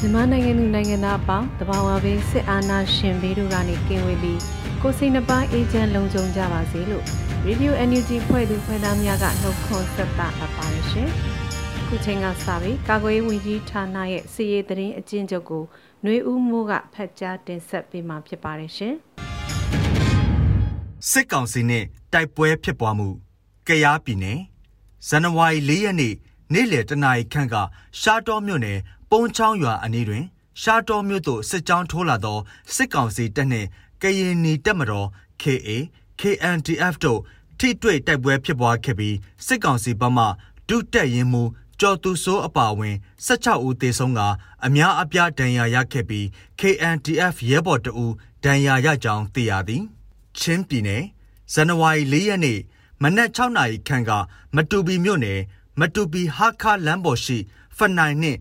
မြန်မာနိုင်ငံသူနိုင်ငံသားအပေါင်းတဘာဝဘေးစစ်အာဏာရှင်ဘေးတို့ကနေကင်းဝေးပြီးကိုစိတ်နှပါအေဂျင့်လုံခြုံကြပါစေလို့ Radio NUG ဖွဲ့သူဖွဲ့သားများကနှုတ်ခွန်းဆက်တာအပ်ပါတယ်ရှင်။ခုချိန်ကစပြီးကာကွယ်ရေးဝန်ကြီးဌာနရဲ့စီရေးသတင်းအကျဉ်းချုပ်ကိုຫນွေဦးမိုးကဖတ်ကြားတင်ဆက်ပေးမှာဖြစ်ပါတယ်ရှင်။စစ်ကောင်စီနဲ့တိုက်ပွဲဖြစ်ပွားမှုကရားပြည်နယ်ဇန်နဝါရီ၄ရက်နေ့ နေ့လယ်တနာရီခန့်ကရှားတော်မြို့နယ်ပုံချောင်းရွာအနီးတွင် ရှားတော်မြို့သို့စစ်ကြောင်းထိုးလာသောစစ်ကောင်စီတပ်နှင့်ကရင်နီတပ်မတော် KA KNDF တို့ထိတွေ့တိုက်ပွဲဖြစ်ပွားခဲ့ပြီးစစ်ကောင်စီဘက်မှဒုတက်ရင်မူကျော်သူစိုးအပါဝင်16ဦးသေဆုံးကအများအပြားဒဏ်ရာရခဲ့ပြီး KNDF ရဲဘော်တအူဒဏ်ရာရကြောင်းသိရသည်ချင်းပြည်နယ်ဇန်နဝါရီ၄ရက်နေ့မနက်6နာရီခန့်ကမတူပီမြို့နယ် မတူပီဟာခါလမ်းပေါ်ရှိ ဖနိုင်နှင့်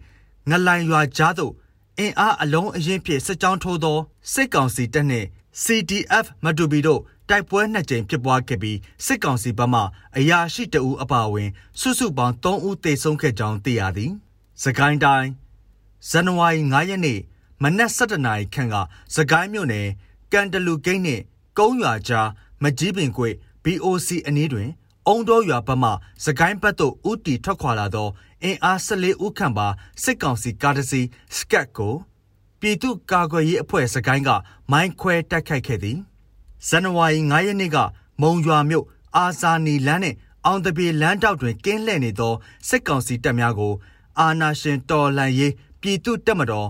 ငလိုင်ရွာကြားသို့အင်အားအလုံးအရင်ဖြင့်စစ်ကြောင်းထိုးသောစစ်ကောင်စီတပ်နှင့် CDF မတူပီတို့တိုက်ပွဲနှစ်ကြိမ်ဖြစ်ပွားခဲ့ပြီးစစ်ကောင်စီဘက်မှအရာရှိတအူအပါအဝင် စုစုပေါင်း3ဦးသေဆုံးခဲ့ကြောင်းသိရသည်။စကိုင်းတိုင်းဇန်နဝါရီ9ရက်နေ့မနက်7:00နာရီခန့်ကစကိုင်းမြို့နယ်ကန်တလူဂိတ်နှင့်ကုန်းရွာကြားမကြီးပင်ကွေ BOC အနီးတွင် အုံတော်ရွာဘက်မှစကိုင်းဘက်သို့ဥတီထွက်ခွာလာသောအင်အား14ဦးခန့်ပါစစ်ကောင်စီကားတစ်စီးစကတ်ကိုပြည်သူ့ကာကွယ်ရေးအဖွဲ့စကိုင်းကမိုင်းခွဲတိုက်ခိုက်ခဲ့သည်ဇန်နဝါရီ9ရက်နေ့ကမုံရွာမြို့အာဇာနီလမ်းနဲ့အောင်တပြေလမ်းတောက်တွင်ကင်းလှည့်နေသောစစ်ကောင်စီတပ်များကို အာနာရှင်တော်လှန်ရေးပြည်သူ့တပ်မတော်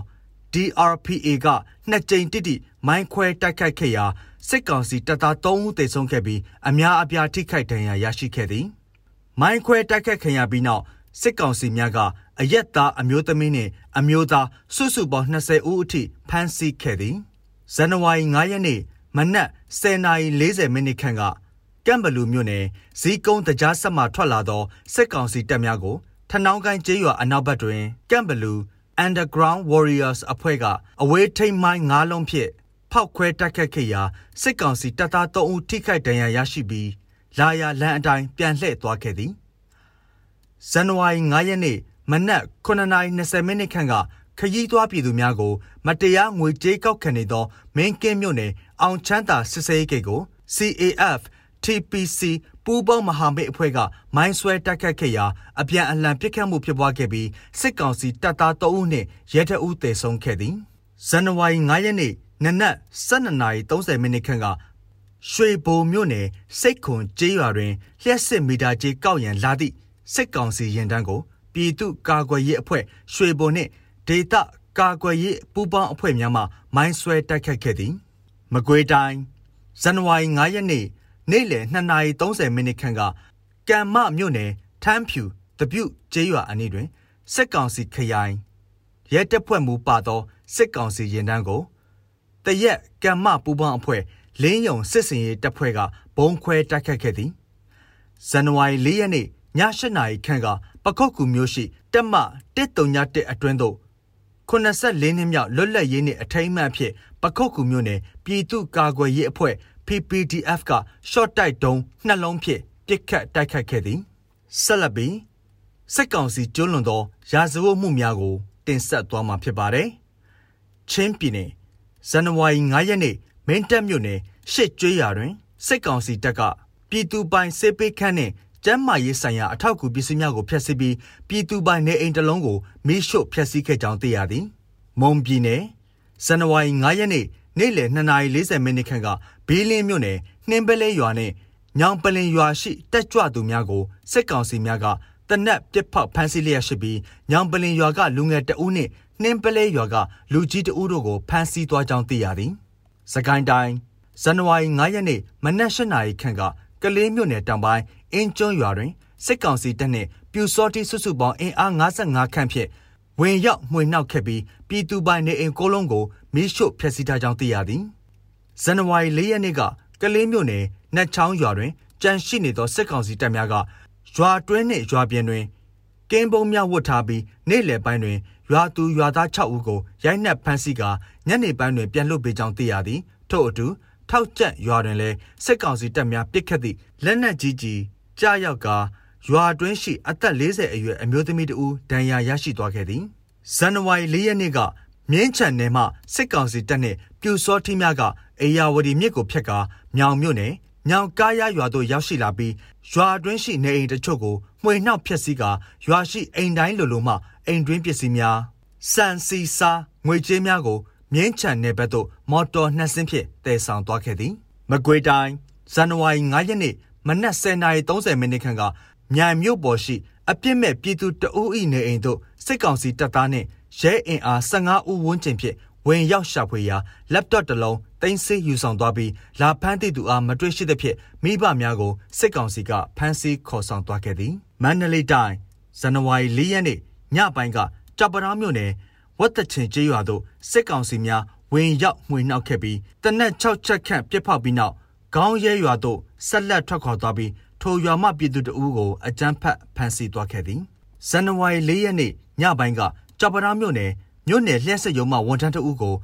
DRPA ကနှစ်ကြိမ်တိတိမိုင်းခွဲတိုက်ခိုက်ခဲ့ရာ စစ်ကောင်စီတပ်သား3ဦးသေဆုံးခဲ့ပြီးအများအပြားထိခိုက်ဒဏ်ရာရရှိခဲ့သည်မိုင်းခွဲတိုက်ခိုက်ခံရပြီးနောက်စစ်ကောင်စီများကအရက်သားအမျိုးသမီးနှင့်အမျိုးသားစုစုပေါင်း20ဦးအထိဖမ်းဆီးခဲ့သည်ဇန်နဝါရီ9ရက်နေ့မနက်10:40မိနစ်ခန့်ကကမ်ဘလူမြို့နယ်ဇီကုန်းတကြားဆက်မှထွက်လာသောစစ်ကောင်စီတပ်များကိုထနောင်းကိုင်းကျေးရွာအနောက်ဘက်တွင်ကမ်ဘလူ Underground Warriors အဖွဲ့ကအဝေးထိန်မိုင်း၅လုံးဖြင့် ဖောက်ခွဲတိုက်ခတ်ခဲ့ရာစစ်ကောင်စီတပ်သား3ဦးထိခိုက်ဒဏ်ရာရရှိပြီးလာယာလန်အတိုင်းပြန်လှည့်သွားခဲ့သည်ဇန်နဝါရီ9ရက်နေ့မနက်9:20မိနစ်ခန့်ကခရီးသွားပြည်သူများကို မတရားငွေကြေးကောက်ခံနေသောမင်းကင်းမြို့နယ်အောင်ချမ်းသာစစ်စေးဂိတ်ကို CAF TPC ပူးပေါင်းမဟာမိတ်အဖွဲ့ကမိုင်းဆွဲတိုက်ခတ်ခဲ့ရာအပြန်အလှန်ပစ်ခတ်မှုဖြစ်ပွားခဲ့ပြီးစစ်ကောင်စီတပ်သား3ဦးနှင့်ရဲတပ်ဦးသေဆုံးခဲ့သည်ဇန်နဝါရီ9ရက်နေ့ နနက်12:30မိနစ်ခန့်ကရွှေဘိုမြို့နယ်စိတ်ခွန်ကျေးရွာတွင်လျှက်စစ်မီတာကြီးကောက်ရန်လာသည့်စစ်ကောင်စီရင်တန်းကိုပြည်သူ့ကာကွယ်ရေးအဖွဲ့ရွှေဘုံနှင့်ဒေသကာကွယ်ရေးပူးပေါင်းအဖွဲ့များမှမိုင်းဆွဲတိုက်ခတ်ခဲ့သည်မကွေးတိုင်းဇန်နဝါရီ9ရက်နေ့နေ့လယ်2:30မိနစ်ခန့်ကကံမမြို့နယ်ထမ်းဖြူတပြုတ်ကျေးရွာအနီးတွင်စစ်ကောင်စီခရိုင်ရဲတပ်ဖွဲ့မှပါသောစစ်ကောင်စီရင်တန်းကို တရက်ကံမပူပေါင်းအဖွဲ့လင်းယုံစစ်စင်ရေးတပ်ဖွဲ့ကဘုံခွဲတိုက်ခတ်ခဲ့သည်ဇန်နဝါရီ၄ရက်နေ့ည၈နာရီခန့်ကပခုတ်ကူမျိုးရှိတက်မ131အတွင်းသို့84နှစ်မြောက်လွတ်လပ်ရေးနှင့်အထိမ်းအမှတ်ဖြင့်ပခုတ်ကူမျိုးနယ်ပြည်သူ့ကာကွယ်ရေးအဖွဲ့ PPDF က short တိုက်တုံးနှလုံးဖြင့်ပစ်ခတ်တိုက်ခတ်ခဲ့သည်ဆက်လက်ပြီးစစ်ကောင်စီကျွလွန်သောရာဇဝတ်မှုများကိုတင်ဆက်သွားမှာဖြစ်ပါတယ်ချင်းပြည်နယ် ဇန်နဝါရီ9ရက်နေ့မင်းတပ်မြို့နယ်ရှစ်ကျွေးရွာတွင်စစ်ကောင်စီတပ်ကပြည်သူပိုင်စစ်ပေးခန့်နှင့်ကျန်းမာရေးဆိုင်ရာအထောက်အကူပစ္စည်းများကိုဖျက်ဆီးပြီးပြည်သူပိုင်နေအိမ်တစ်လုံးကိုမိရှို့ဖျက်ဆီးခဲ့ကြောင်းသိရသည်။မုံပြည်နယ်ဇန်နဝါရီ9ရက်နေ့နေ့လယ်2:40မိနစ်ခန့်ကဘီလင်းမြို့နယ်နှင်းပလဲရွာနဲ့ညောင်ပလင်ရွာရှိတက်ကြွသူများကိုစစ်ကောင်စီများကတနက်ပစ်ဖောက်ဖမ်းဆီးလျက်ရှိပြီးညောင်ပလင်ရွာကလူငယ်တဦးနှင့် နှင်းပလဲရွာကလူကြီးတဦးတို့ကိုဖမ်းဆီးသွားကြောင်းသိရသည်။စကိုင်းတိုင်းဇန်နဝါရီ9ရက်နေ့မနက်၈နာရီခန့်ကကလေးမြို့နယ်တောင်ပိုင်းအင်းကျွန်းရွာတွင်စစ်ကောင်စီတပ်နှင့်ပြူစောတိစုစုပေါင်းအင်အား55ခန့်ဖြင့်ဝင်ရောက်မှွေနှောက်ခဲ့ပြီးပြည်သူပိုင်နေအိမ်ကိုလုံးကိုမိရှို့ဖျက်ဆီးထားကြောင်းသိရသည်။ဇန်နဝါရီ၄ရက်နေ့ကကလေးမြို့နယ်နတ်ချောင်းရွာတွင်ကြန့်ရှိနေသောစစ်ကောင်စီတပ်များကရွာတွင်းနှင့်ရွာပြင်တွင် ကင်းပုံးများဝတ်ထားပြီးနေ့လယ်ပိုင်းတွင်ရွာသူရွာသား6ဦးကိုရိုက်နှက်ဖမ်းဆီးကာညနေပိုင်းတွင်ပြန်လွှတ်ပေးကြောင်းသိရသည်ထို့အတူထောက်ကျက်ရွာတွင်လည်းစစ်ကောင်စီတပ်များပစ်ခတ်သည့်လက်နက်ကြီးကြီးကြားရောက်ကာရွာတွင်းရှိအသက်40အရွယ်အမျိုးသမီးတဦးဒဏ်ရာရရှိသွားခဲ့သည်ဇန်နဝါရီ၄ရက်နေ့ကမြင်းချန်နယ်မှစစ်ကောင်စီတပ်နှင့်ပြူစောထီးများကအေယာဝတီမြစ်ကိုဖျက်ကာမြောင်မြို့နယ် ညောင်ကားရရွာသို့ရောက်ရှိလာပြီးရွာတွင်းရှိနေအိမ်တချို့ကိုမှွေနှောက်ဖျက်ဆီးကာရွာရှိအိမ်တိုင်းလိုလိုမှအိမ်တွင်းပစ္စည်းများစံစီစာငွေကြေးများကိုမြင်းချန်နယ်ဘက်သို့မော်တော်နှစ်စင်းဖြင့်တည်ဆောင်သွားခဲ့သည်မကွေတိုင်းဇန်နဝါရီ9ရက်နေ့မနက်10:30မိနစ်ခန့်ကမြိုင်မြို့ပေါ်ရှိအပြစ်မဲ့ပြည်သူတအုပ်၏နေအိမ်သို့စစ်ကောင်စီတပ်သားနှင့်ရဲအင်အား15ဦးဝန်းကျင်ဖြင့် ဝင်ရောက်ရှာဖွေရာ laptop တစ်လုံးတင်ဆေးယူဆောင်သွားပြီးလာဖမ်းသည့်သူအားမတွေ့ရှိသဖြင့်မိဘများကိုစစ်ကောင်စီကဖမ်းဆီးခေါ်ဆောင်သွားခဲ့သည်မန္တလေးတိုင်းဇန်နဝါရီ၄ရက်နေ့ညပိုင်းကကြပရာမြို့နယ်ဝတ်တချင်ကျေးရွာသို့စစ်ကောင်စီများဝင်ရောက်မှွေနှောက်ခဲ့ပြီးတနက်6ချက်ခန့်ပြစ်ဖောက်ပြီးနောက်ခေါင်းရဲရွာသို့ဆက်လက်ထွက်ခွာသွားပြီးထိုရွာမှပြည်သူတအူးကိုအကြမ်းဖက်ဖမ်းဆီးသွားခဲ့သည်ဇန်နဝါရီ၄ရက်နေ့ညပိုင်းကကြပရာမြို့နယ် မြို့နယ်လျှက်စစ်ရုံမှဝန်ထမ်းတအူးကို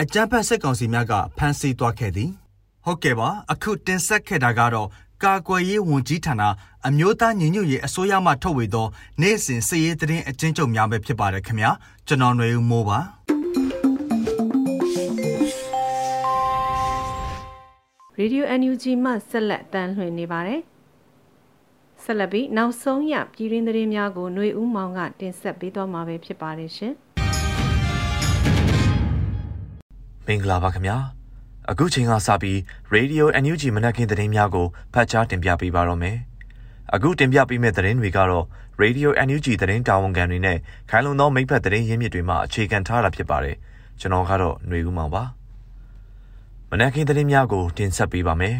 အကြမ်းဖက်စစ်ကောင်စီများကဖမ်းဆီးသွားခဲ့သည်ဟုတ်ကဲ့ပါအခုတင်ဆက်ခဲ့တာကတော့ကာကွယ်ရေးဝန်ကြီးဌာနအမျိုးသားညီညွတ်ရေးအစိုးရမှထုတ်ဝေသောနေ့စဉ်စည်ရေးသတင်းအကျဉ်းချုပ်များပဲဖြစ်ပါတယ်ခင်ဗျာကျွန်တော်ຫນွေဦးမိုးပါ Radio NUG မှဆက်လက်တမ်းလွှင့်နေပါတယ်။ဆက်လက်ပြီးနောက်ဆုံးရပြည်ရင်းသတင်းများကိုຫນွေဦးမောင်ကတင်ဆက်ပေးသွားမှာပဲဖြစ်ပါတယ်ရှင်။ မင်္ဂလာပါခင်ဗျာ။အခုချိန်ကစပြီး Radio NUG မနက်ခင်းသတင်းများကိုဖတ်ကြားတင်ပြပေးပါတော့မယ်။အခုတင်ပြပေးမယ့်သတင်းတွေကတော့ Radio NUG သတင်းတာဝန်ခံတွေနဲ့ခိုင်လုံသောမိဖက်သတင်းရင်းမြစ်တွေမှအခြေခံထားတာဖြစ်ပါတယ်။ကျွန်တော်ကတော့ຫນွေဦးမောင်ပါ။မနက်ခင်းသတင်းများကိုတင်ဆက်ပေးပါမယ်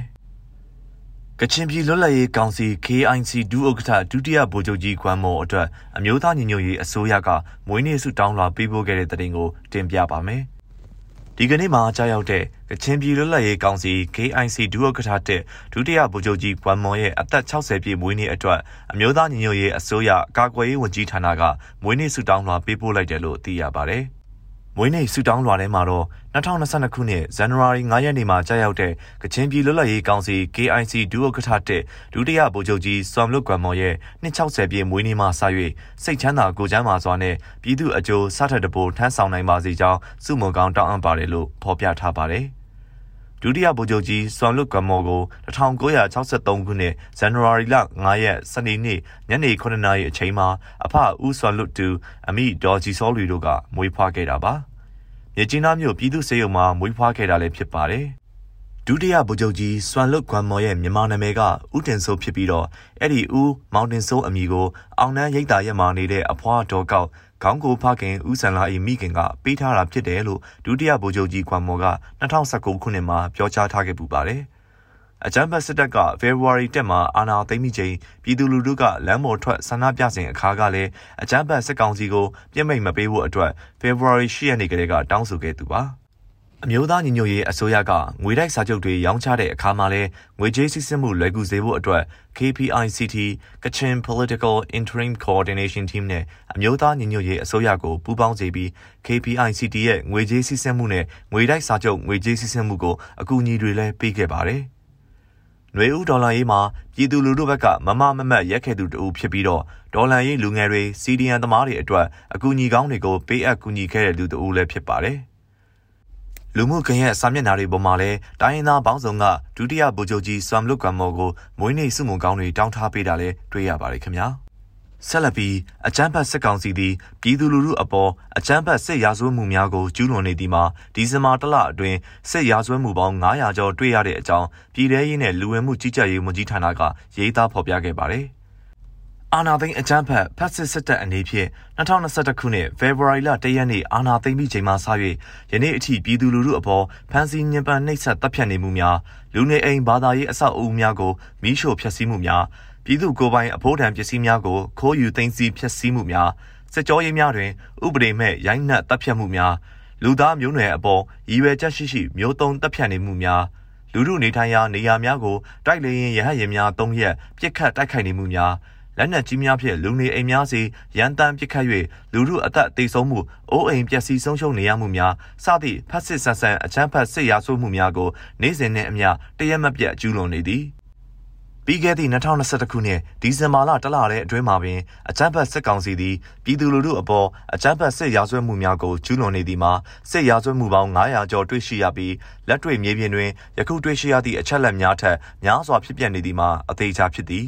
။ကချင်ပြည်လွတ်လပ်ရေးကောင်စီ KIC ဒုဥက္ကဋ္ဌဒုတိယဗိုလ်ချုပ်ကြီးကွမ်မော်အတွက်အမျိုးသားညီညွတ်ရေးအစိုးရကမွေးနေ့ဆုတောင်းလွှာပေးပို့ခဲ့တဲ့သတင်းကိုတင်ပြပါမယ်။ ဒီကနေ့မှာကြားရောက်တဲ့ကချင်ပြည်လွတ်လပ်ရေးကောင်စီ KIC ဒုဥက္ကဋ္ဌတဲ့ဒုတိယဗိုလ်ချုပ်ကြီးကွမ်မော်ရဲ့အသက်60ပြည့်မွေးနေ့အတွက်အမျိုးသားညီညွတ်ရေးအစိုးရကာကွယ်ရေးဝန်ကြီးဌာနကမွေးနေ့ဆုတောင်းလွှာပေးပို့လိုက်တယ်လို့သိရပါတယ်။ မွေးနေ့ဆူတောင်းလွှာထဲမှာတော့2022ခုနှစ်ဇန်နဝါရီ9ရက်နေ့မှာကြာရောက်တဲ့ကချင်ပြည်လွတ်လပ်ရေးကောင်စီ KIC ဒုဥက္ကဋ္ဌတဲ့ဒုတိယဗိုလ်ချုပ်ကြီးစွမ်လွတ်ကွမ်မော်ရဲ့260ပြည့်မွေးနေ့မှာစ၍စိတ်ချမ်းသာကိုချမ်းသာစွာနဲ့ပြည်သူအကျိုးစားထက်တပိုးထမ်းဆောင်နိုင်ပါစေကြောင်းစုမုံကောင်းတောင်းအပ်ပါတယ်လို့ဖော်ပြထားပါတယ်။ ဒုတိယဗိုလ်ချုပ်ကြီးစွမ်လွတ်ကမော်ကို1963ခုနှစ်ဇန်နဝါရီလ9ရက်စနေနေ့ညနေ9နာရီအချိန်မှာအဖဦးစွမ်လွတ်တူအမိဒေါ်ဂျီစောလီတို့ကမွေးဖွားခဲ့တာပါမြကြီးနားမြို့ပြည်သူ့စေယုံမှာမွေးဖွားခဲ့တာလည်းဖြစ်ပါတယ်ဒုတိယဗိုလ်ချုပ်ကြီးစွမ်လွတ်ကွမ်မော်ရဲ့မြန်မာနာမည်ကဦးတင်စိုးဖြစ်ပြီးတော့အဲ့ဒီဦးမောင်တင်စိုးအမည်ကိုအောင်နှန်းရိတ်တာရက်မှာနေတဲ့အဖွားတော်ကောက် ခေါင်းကိုဖခင်ဦးစံလာ၏မိခင်ကပေးထားတာဖြစ်တယ်လို့ဒုတိယဗိုလ်ချုပ်ကြီးကွမ်မော်က2019ခုနှစ်မှာပြောကြားထားခဲ့ပူပါတယ်။အကြမ်းဖက်စစ်တပ်ကဖေဖော်ဝါရီတက်မှာအာဏာသိမ်းပြီးချိန်ပြည်သူလူထုကလမ်းပေါ်ထွက်ဆန္ဒပြစဉ်အခါကလည်းအကြမ်းဖက်စစ်ကောင်စီကိုပြစ်မိတ်မပေးဖို့အတွက်ဖေဖော်ဝါရီ10ရက်နေ့ကလေးကတောင်းဆိုခဲ့သူပါ။ အမျိုးသားညီညွတ်ရေးအစိုးရကငွေတိုက်စာချုပ်တွေရောင်းချတဲ့အခါမှာလဲငွေကြေးစစ်စစ်မှုလွယ်ကူစေဖို့အတွက် KPICT Kachin Political Interim Coordination Team နဲ့အမျိုးသားညီညွတ်ရေးအစိုးရကိုပူးပေါင်းစေပြီး KPICT ရဲ့ငွေကြေးစစ်စစ်မှုနဲ့ငွေတိုက်စာချုပ်ငွေကြေးစစ်စစ်မှုကိုအကူအညီတွေလည်းပေးခဲ့ပါတယ်။နွေဦးဒေါ်လာရေးမှာပြည်သူလူထုဘက်ကမမမမတ်ရက်ခဲ့သူတူဖြစ်ပြီးတော့ဒေါ်လာရေးလူငယ်တွေစီဒီအန်သမားတွေအတွက်အကူအညီကောင်းတွေကိုပေးအပ်ကူညီခဲ့တဲ့လူတူလည်းဖြစ်ပါတယ်။ လလူမှုကွန်ရက်စာမျက်နှာတွေပေါ်မှာလည်းတိုင်းရင်းသားပေါင်းစုံကဒုတိယဗိုလ်ချုပ်ကြီးဆွမ်လုတ်ကမ်မော်ကိုမွေးနေ့စုမုံကောင်းတွေတောင်းထားပေးတာလည်းတွေ့ရပါတယ်ခင်ဗျာဆက်လက်ပြီးအကြမ်းဖက်စစ်ကောင်စီသည်ပြည်သူလူထုအပေါ်အကြမ်းဖက်စစ်ရာဇဝတ်မှုများကိုကျူးလွန်နေသည်မှာဒီဇင်ဘာလလအတွင်းစစ်ရာဇဝတ်မှုပေါင်း900ကျော်တွေ့ရတဲ့အကြောင်းပြည်ထရေးနဲ့လူဝင်မှုကြီးကြပ်ရေးဝန်ကြီးဌာနကရေးသားဖော်ပြခဲ့ပါတယ်။ အာနာသိန်းအကြမ်းဖက်ဖက်စစ်စစ်တပ်အနေဖြင့်2021ခုနှစ်ဖေဖော်ဝါရီလ1ရက်နေ့အာနာသိန်းပြီးချိန်မှစ၍ယနေ့အထိပြည်သူလူထုအပေါ်ဖမ်းဆီးညှဉ်းပန်းနှိပ်စက်တပ်ဖြတ်နေမှုများလူနေအိမ်ဘာသာရေးအဆောက်အဦများကိုမိရှို့ဖျက်ဆီးမှုများပြည်သူကိုယ်ပိုင်အဖို့တံပစ္စည်းများကိုခိုးယူသိမ်းဆည်းဖျက်ဆီးမှုများစစ်ကြောရေးများတွင်ဥပဒေမဲ့ရိုင်းနှက်တပ်ဖြတ်မှုများလူသားမျိုးနွယ်အပေါ်ရည်ရွယ်ချက်ရှိရှိမျိုးတုံးတပ်ဖြတ်နေမှုများလူမှုနေထိုင်ရာနေရာများကိုတိုက်လေရင်ရဟတ်ရင်များသုံးရက်ပြစ်ခတ်တိုက်ခိုက်နေမှုများ လက်နက်ကြီးများဖြင့်လူနေအိမ်များစီရန်တမ်းပစ်ခတ်၍လူမှုအသက်အသေးဆုံးမှုအိုးအိမ်ပျက်စီးဆုံးရှုံးနေရမှုများစသည့်ဖက်စစ်ဆန်ဆန်အချမ်းဖတ်စစ်ရာဆိုးမှုများကိုနေ့စဉ်နှင့်အမျှတရက်မပြတ်ကျူးလွန်နေသည်ပြီးခဲ့သည့်2021ခုနှစ်ဒီဇင်ဘာလတလတဲ့အတွင်းမှာပင်အကြမ်းဖက်စစ်ကောင်စီသည်ပြည်သူလူထုအပေါ်အကြမ်းဖက်စစ်ရာဇဝတ်မှုများကိုကျူးလွန်နေသည်မှာစစ်ရာဇဝတ်မှုပေါင်း900ကျော်တွေ့ရှိရပြီးလက်တွေ့မြေပြင်တွင်ယခုတွေ့ရှိရသည့်အချက်လက်များထက်များစွာဖြစ်ပျက်နေသည်မှာအသေးချာဖြစ်သည်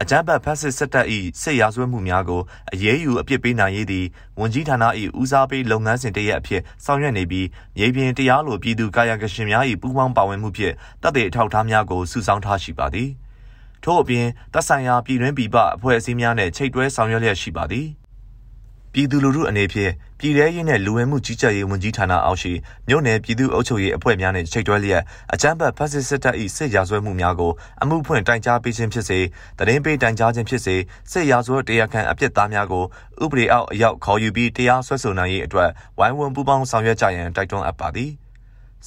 အကြမ်းဖက်ဖက်စစ်စစ်တပ်၏စစ်ရာဇဝတ်မှုများကိုအရေးယူအပြစ်ပေးနိုင်ရေးသည်ဝန်ကြီးဌာန၏ဦးစားပေးလုပ်ငန်းစဉ်တရက်အဖြစ်ဆောင်ရွက်နေပြီးမြေပြင်တရားလိုပြည်သူကာယကရှင်များ၏ပူးပေါင်းပါဝင်မှုဖြင့်တပ်တွေအထောက်အထားများကိုစုဆောင်းထားရှိပါသည်။ထို့အပြင်သက်ဆိုင်ရာပြည်တွင်းပြည်ပအဖွဲ့အစည်းများနဲ့ချိတ်တွဲဆောင်ရွက်လျက်ရှိပါသည် ပြည်သူလူထုအနေဖြင့်ပြည်ထရေးနဲ့လူဝင်မှုကြီးကြပ်ရေးဝန်ကြီးဌာနအောက်ရှိမြို့နယ်ပြည်သူ့အုပ်ချုပ်ရေးအဖွဲ့များနဲ့ချိတ်တွဲလျက်အကြမ်းဖက်ဖက်စစ်စစ်တပ်၏စစ်ရာဇဝတ်မှုများကိုအမှုဖွင့်တိုင်ကြားပေးခြင်းဖြစ်စေတရင်ပေးတိုင်ကြားခြင်းဖြစ်စေစစ်ရာဇဝတ်တရားခံအပြစ်သားများကိုဥပဒေအောက်အရောက်ခေါ်ယူပြီးတရားစွဲဆိုနိုင်ရေးအတွက်ဝိုင်းဝန်းပူးပေါင်းဆောင်ရွက်ကြရန်တိုက်တွန်းအပ်ပါသည်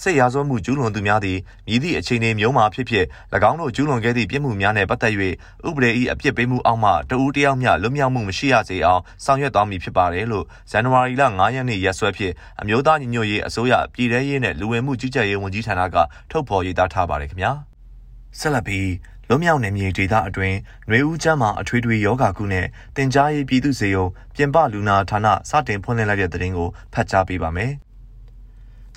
စစ်ရာဇဝတ်မှုကျူးလွန်သူများသည်မြည်သည့်အခြေအနေမျိုးမှာဖြစ်ဖြစ်၎င်းတို့ကျူးလွန်ခဲ့သည့်ပြစ်မှုများနှင့်ပတ်သက်၍ဥပဒေ၏အပြစ်ပေးမှုအောက်မှတဦးတယောက်မျှလွတ်မြောက်မှုမရှိရစေအောင်ဆောင်ရွက်သွားမည်ဖြစ်ပါတယ်လို့ဇန်နဝါရီလ9ရက်နေ့ရက်စွဲဖြင့်အမျိုးသားညီညွတ်ရေးအစိုးရပြည်ထရေးနှင့်လူဝင်မှုကြီးကြပ်ရေးဝန်ကြီးဌာနကထုတ်ဖော်ရေးသားထားပါတယ်ခင်ဗျာဆက်လက်ပြီးလွမြောက်နေမြေဒေသအတွင်းຫນွေဦးကျမ်းမှာအထွေထွေယောဂကုနဲ့တင် जा ရေးပြည်သူ့စေယုံပြင်ပလူနာဌာနစတင်ဖွင့်လှစ်လိုက်တဲ့တဲ့တင်ကိုဖတ်ကြားပေးပါမယ်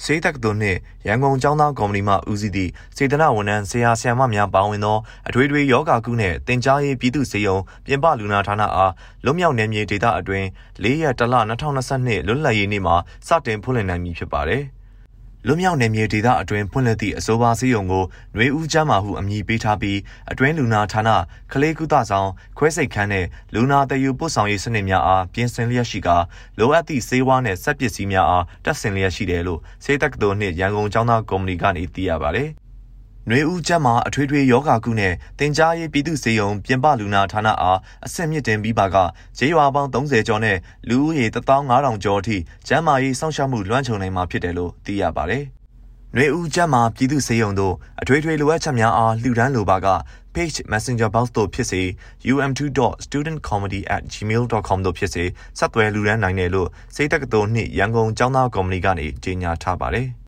စေတက္ကသိုလ်နှင့်ရန်ကုန်ကျောင်းသားကော်မတီမှဦးစီးသည့်စေတနာဝန်ထမ်းဆရာဆရာမများပါဝင်သောအထွေထွေယောဂကုနှင့်တင် जा ရေးပြည်သူ့စေယုံပြင်ပလူနာဌာနအားလွတ်မြောက်နယ်မြေဒေသအတွင်း၄ရက်တလ2022လွတ်လပ်ရေးနေ့မှာစတင်ဖွင့်လှစ်နိုင်မည်ဖြစ်ပါသည်။ လွမြောက်နယ်မြေဒေသအတွင်းဖွင့်လှစ်သည့်အဆိုပါစည်းရုံကိုຫນွေဦးကျမ်းမာဟုအမည်ပေးထားပြီးအတွင်းလူနာဌာနကလေးကုသဆောင်ခွဲစိတ်ခန်းနဲ့လူနာတယူပို့ဆောင်ရေးစနစ်များအားပြင်ဆင်လျက်ရှိကာလိုအပ်သည့်ဆေးဝါးနဲ့စက်ပစ္စည်းများအားတပ်ဆင်လျက်ရှိတယ်လို့စေတက္ကသိုလ်နှင့်ရန်ကုန်ကျောင်းသားကော်မတီကနေသိရပါတယ်။ နှွေဦးကျမ်းမှာအထွေထွေယောဂကုနဲ့တင် जा ရေးပြည်သူစေယုံပြင်ပလူနာဌာနအားအဆင့်မြင့်တင်ပြီးပါကဈေးရွာပေါင်း30ကျော်နဲ့လူဦးရေ15000ကျော်အထိကျမ်းမာရေးစောင့်ရှောက်မှုလွှမ်းခြုံနိုင်မှာဖြစ်တယ်လို့သိရပါတယ်။နှွေဦးကျမ်းမှာပြည်သူစေယုံတို့အထွေထွေလိုအပ်ချက်များအားလှူဒန်းလိုပါက page messenger box တို့ဖြစ်စေ um2.studentcomedy@gmail.com တို့ဖြစ်စေဆက်သွယ်လူဒန်းနိုင်တယ်လို့စိတ်တက္ကသိုလ်နှင့်ရန်ကုန်ကျောင်းသားကော်မတီကနေကြေညာထားပါတယ်။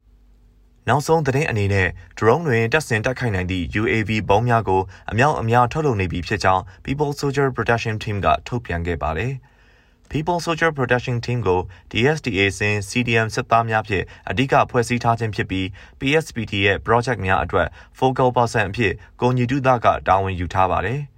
နောက်ဆုံးသတင်းအနေနဲ့ drone တွင်တပ်ဆင်တိုက်ခိုက်နိုင်သည့် UAV ဘုံးများကိုအမြောက်အများထုတ်လုပ်နေပြီဖြစ်ကြောင်း People Soldier Protection Team ကထုတ်ပြန်ခဲ့ပါတယ်။ People Soldier Protection Team ကို DSTA စင် CDM စစ်သားများဖြင့်အဓိကဖွဲ့စည်းထားခြင်းဖြစ်ပြီး PSPT ရဲ့ project များအတွက် focal person အဖြစ်ကိုညီတုဒကတာဝန်ယူထားပါတယ်။